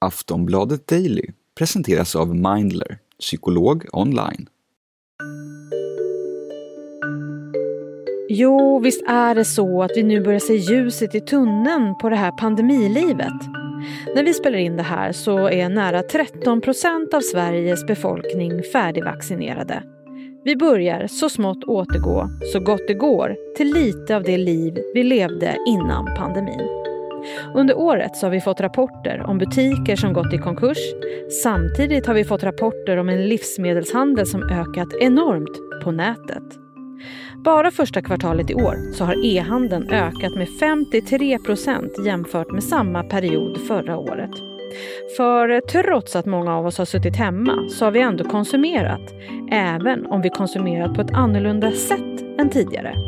Aftonbladet Daily presenteras av Mindler, psykolog online. Jo, visst är det så att vi nu börjar se ljuset i tunneln på det här pandemilivet. När vi spelar in det här så är nära 13 procent av Sveriges befolkning färdigvaccinerade. Vi börjar så smått återgå, så gott det går, till lite av det liv vi levde innan pandemin. Under året så har vi fått rapporter om butiker som gått i konkurs. Samtidigt har vi fått rapporter om en livsmedelshandel som ökat enormt på nätet. Bara första kvartalet i år så har e-handeln ökat med 53 procent jämfört med samma period förra året. För trots att många av oss har suttit hemma så har vi ändå konsumerat, även om vi konsumerat på ett annorlunda sätt än tidigare.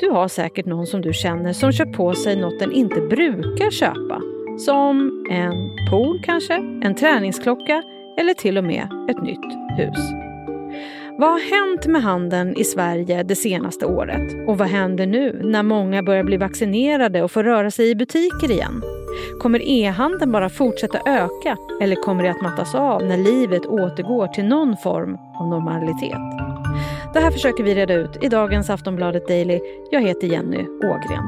Du har säkert någon som du känner som kör på sig något den inte brukar köpa. Som en pool kanske, en träningsklocka eller till och med ett nytt hus. Vad har hänt med handeln i Sverige det senaste året? Och vad händer nu när många börjar bli vaccinerade och får röra sig i butiker igen? Kommer e-handeln bara fortsätta öka eller kommer det att mattas av när livet återgår till någon form av normalitet? Det här försöker vi reda ut i dagens Aftonbladet Daily. Jag heter Jenny Ågren.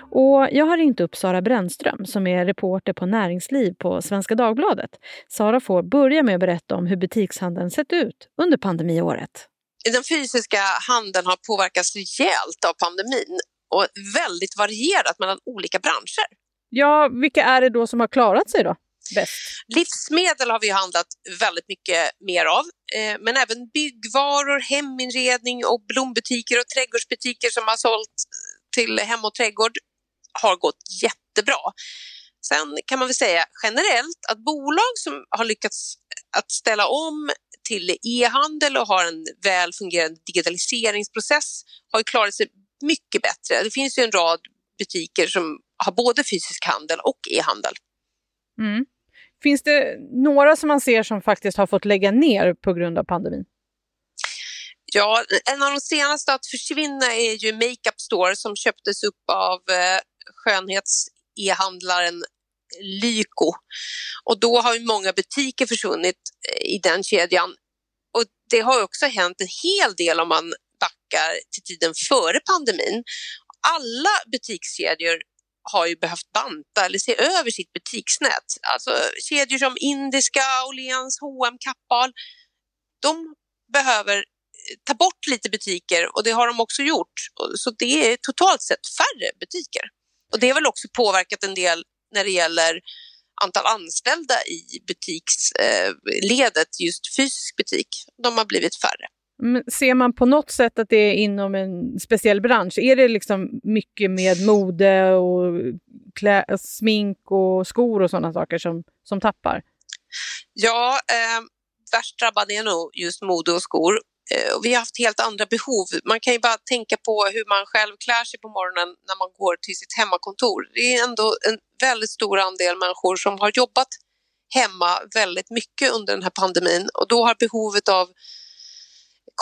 Och jag har ringt upp Sara Brännström som är reporter på näringsliv på Svenska Dagbladet. Sara får börja med att berätta om hur butikshandeln sett ut under pandemiåret. Den fysiska handeln har påverkats rejält av pandemin och väldigt varierat mellan olika branscher. Ja, vilka är det då som har klarat sig då? Bäst? Livsmedel har vi handlat väldigt mycket mer av, eh, men även byggvaror, heminredning och blombutiker och trädgårdsbutiker som har sålt till hem och trädgård har gått jättebra. Sen kan man väl säga generellt att bolag som har lyckats att ställa om till e-handel och har en väl fungerande digitaliseringsprocess har klarat sig mycket bättre. Det finns ju en rad butiker som har både fysisk handel och e-handel. Mm. Finns det några som man ser som faktiskt har fått lägga ner på grund av pandemin? Ja, en av de senaste att försvinna är ju Makeup Store som köptes upp av eh, skönhets-e-handlaren Lyko. Och då har ju många butiker försvunnit eh, i den kedjan. Och det har också hänt en hel del om man backar till tiden före pandemin. Alla butikskedjor har ju behövt banta eller se över sitt butiksnät. Alltså kedjor som Indiska, Åhléns, H&M, Kappahl. De behöver eh, ta bort lite butiker och det har de också gjort. Så det är totalt sett färre butiker. Och det har väl också påverkat en del när det gäller antal anställda i butiksledet, eh, just fysisk butik. De har blivit färre. Men ser man på något sätt att det är inom en speciell bransch? Är det liksom mycket med mode och klä, smink och skor och sådana saker som, som tappar? Ja, eh, värst drabbad är nog just mode och skor. Eh, vi har haft helt andra behov. Man kan ju bara tänka på hur man själv klär sig på morgonen när man går till sitt hemmakontor. Det är ändå en väldigt stor andel människor som har jobbat hemma väldigt mycket under den här pandemin och då har behovet av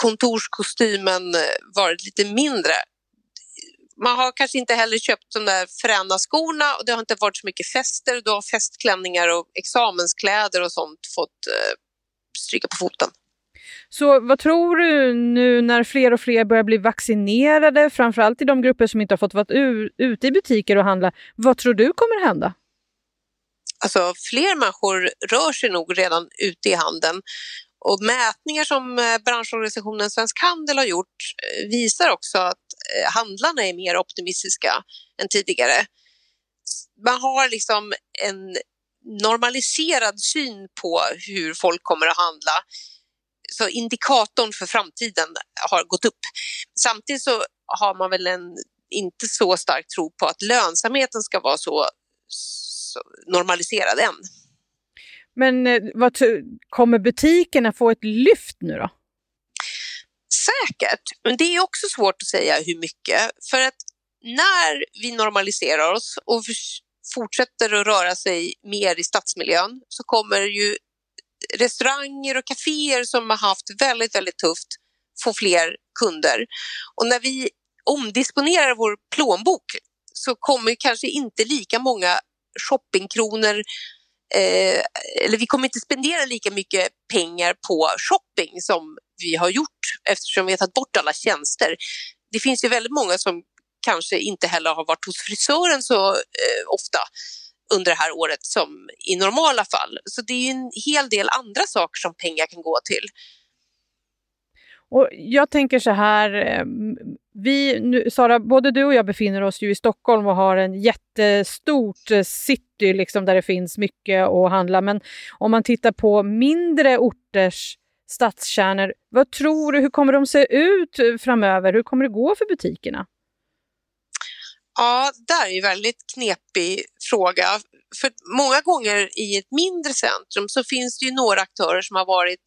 kontorskostymen eh, varit lite mindre. Man har kanske inte heller köpt de där fräna skorna och det har inte varit så mycket fester. Då har festklänningar och examenskläder och sånt fått eh, stryka på foten. Så vad tror du nu när fler och fler börjar bli vaccinerade, framförallt i de grupper som inte har fått vara ute i butiker och handla, vad tror du kommer hända? Alltså fler människor rör sig nog redan ute i handeln och mätningar som eh, branschorganisationen Svensk Handel har gjort eh, visar också att eh, handlarna är mer optimistiska än tidigare. Man har liksom en normaliserad syn på hur folk kommer att handla. Så indikatorn för framtiden har gått upp. Samtidigt så har man väl en inte så stark tro på att lönsamheten ska vara så, så normaliserad än. Men eh, vad, kommer butikerna få ett lyft nu då? Säkert, men det är också svårt att säga hur mycket. För att när vi normaliserar oss och fortsätter att röra sig mer i stadsmiljön så kommer ju restauranger och kaféer som har haft väldigt, väldigt tufft få fler kunder. Och när vi omdisponerar vår plånbok så kommer kanske inte lika många shoppingkronor eh, eller vi kommer inte spendera lika mycket pengar på shopping som vi har gjort eftersom vi har tagit bort alla tjänster. Det finns ju väldigt många som kanske inte heller har varit hos frisören så eh, ofta under det här året som i normala fall. Så det är en hel del andra saker som pengar kan gå till. Och jag tänker så här, eh, vi, nu, Sara, både du och jag befinner oss ju i Stockholm och har en jättestort eh, city liksom, där det finns mycket att handla. Men om man tittar på mindre orters stadskärnor, vad tror du, hur kommer de se ut framöver? Hur kommer det gå för butikerna? Ja, det är ju en väldigt knepig fråga. För många gånger i ett mindre centrum så finns det ju några aktörer som har varit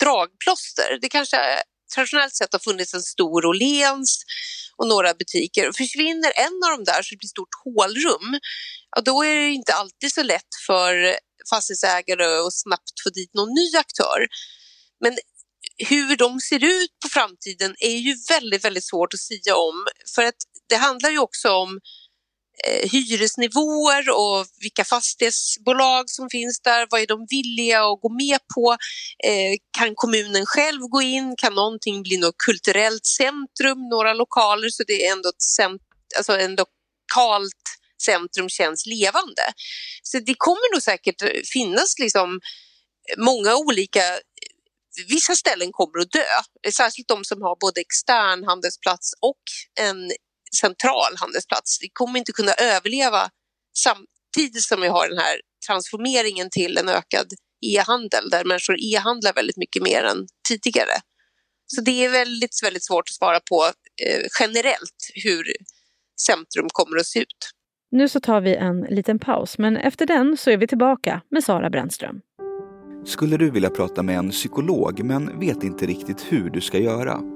dragplåster. Det kanske traditionellt sett har funnits en stor Åhléns och några butiker. Försvinner en av dem där så det blir ett stort hålrum, ja, då är det inte alltid så lätt för fastighetsägare att snabbt få dit någon ny aktör. Men hur de ser ut på framtiden är ju väldigt, väldigt svårt att säga om för att det handlar ju också om Eh, hyresnivåer och vilka fastighetsbolag som finns där. Vad är de villiga att gå med på? Eh, kan kommunen själv gå in? Kan någonting bli något kulturellt centrum, några lokaler så det är ändå ett cent alltså en lokalt centrum känns levande. Så det kommer nog säkert eh, finnas liksom eh, många olika Vissa ställen kommer att dö, särskilt de som har både extern handelsplats och en central handelsplats. Vi kommer inte kunna överleva samtidigt som vi har den här transformeringen till en ökad e-handel där människor e-handlar väldigt mycket mer än tidigare. Så det är väldigt, väldigt svårt att svara på eh, generellt hur centrum kommer att se ut. Nu så tar vi en liten paus, men efter den så är vi tillbaka med Sara Brännström. Skulle du vilja prata med en psykolog men vet inte riktigt hur du ska göra?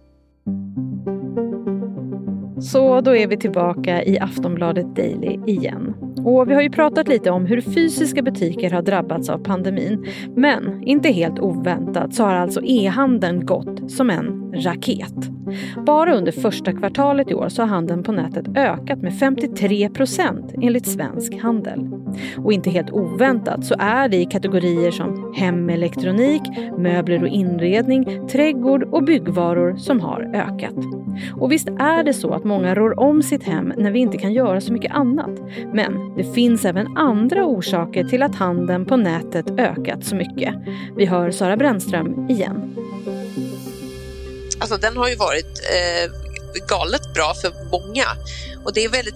Så då är vi tillbaka i Aftonbladet Daily igen. Och vi har ju pratat lite om hur fysiska butiker har drabbats av pandemin. Men inte helt oväntat så har alltså e-handeln gått som en raket. Bara under första kvartalet i år så har handeln på nätet ökat med 53 procent enligt Svensk Handel. Och inte helt oväntat så är det i kategorier som hemelektronik, möbler och inredning, trädgård och byggvaror som har ökat. Och visst är det så att många rår om sitt hem när vi inte kan göra så mycket annat. Men det finns även andra orsaker till att handeln på nätet ökat så mycket. Vi hör Sara Brännström igen. Alltså den har ju varit eh, galet bra för många och det är väldigt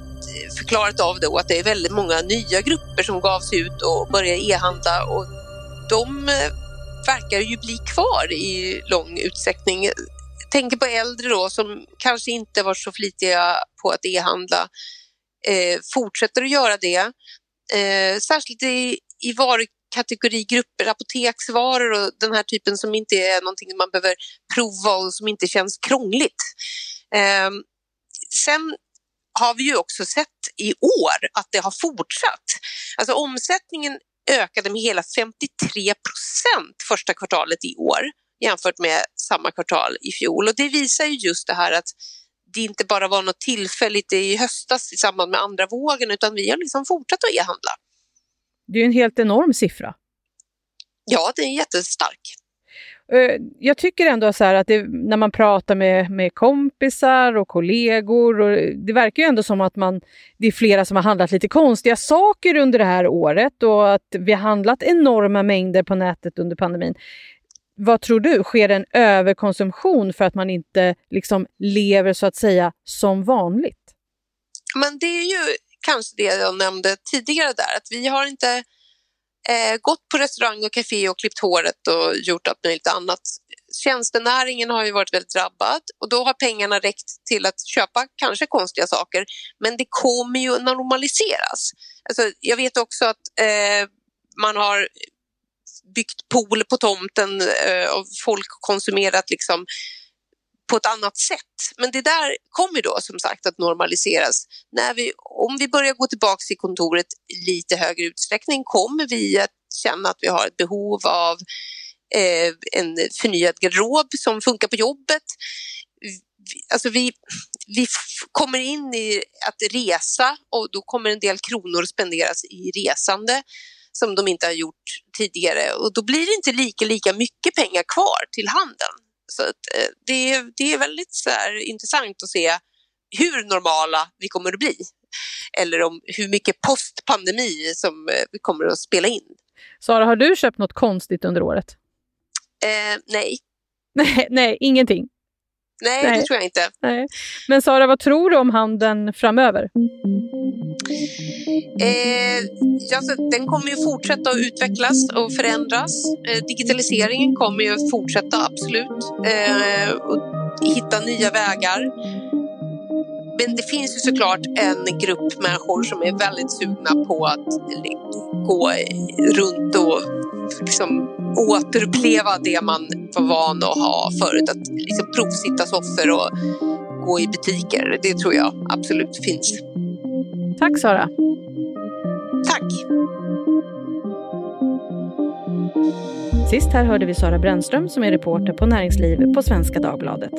förklarat av då att det är väldigt många nya grupper som gav sig ut och började e-handla och de eh, verkar ju bli kvar i lång utsträckning. Jag tänker på äldre då som kanske inte var så flitiga på att e-handla, eh, fortsätter att göra det. Eh, särskilt i, i varu, kategorigrupper, apoteksvaror och den här typen som inte är någonting man behöver prova och som inte känns krångligt. Eh, sen har vi ju också sett i år att det har fortsatt. Alltså omsättningen ökade med hela 53 procent första kvartalet i år jämfört med samma kvartal i fjol och det visar ju just det här att det inte bara var något tillfälligt i höstas i samband med andra vågen utan vi har liksom fortsatt att e-handla. Det är en helt enorm siffra. Ja, det är jättestark. Eh, jag tycker ändå så att det, när man pratar med, med kompisar och kollegor, och det verkar ju ändå som att man, det är flera som har handlat lite konstiga saker under det här året och att vi har handlat enorma mängder på nätet under pandemin. Vad tror du, sker en överkonsumtion för att man inte liksom lever så att säga som vanligt? Men det är ju kanske det jag nämnde tidigare där, att vi har inte eh, gått på restaurang och café och klippt håret och gjort allt möjligt annat. Tjänstenäringen har ju varit väldigt drabbad och då har pengarna räckt till att köpa kanske konstiga saker, men det kommer ju normaliseras. Alltså, jag vet också att eh, man har byggt pool på tomten eh, och folk konsumerat liksom på ett annat sätt. Men det där kommer då som sagt att normaliseras. När vi, om vi börjar gå tillbaka till kontoret i lite högre utsträckning kommer vi att känna att vi har ett behov av eh, en förnyad garderob som funkar på jobbet. Alltså vi, vi kommer in i att resa och då kommer en del kronor spenderas i resande som de inte har gjort tidigare och då blir det inte lika, lika mycket pengar kvar till handeln. Så att, eh, det, det är väldigt så här, intressant att se hur normala vi kommer att bli. Eller om hur mycket postpandemi som eh, vi kommer att spela in. Sara, har du köpt något konstigt under året? Eh, nej. nej. Nej, ingenting? Nej, nej, det tror jag inte. Nej. Men Sara, vad tror du om handeln framöver? Eh, alltså, den kommer ju fortsätta att utvecklas och förändras. Eh, digitaliseringen kommer ju att fortsätta, absolut. Eh, och hitta nya vägar. Men det finns ju såklart en grupp människor som är väldigt sugna på att gå runt och liksom återuppleva det man var van att ha förut. Att liksom provsitta soffor och gå i butiker. Det tror jag absolut finns. Tack Sara. Tack. Sist här hörde vi Sara Brännström som är reporter på Näringsliv på Svenska Dagbladet.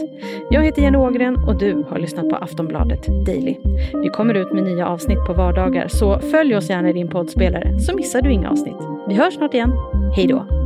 Jag heter Jenny Ågren och du har lyssnat på Aftonbladet Daily. Vi kommer ut med nya avsnitt på vardagar så följ oss gärna i din poddspelare så missar du inga avsnitt. Vi hörs snart igen. Hej då!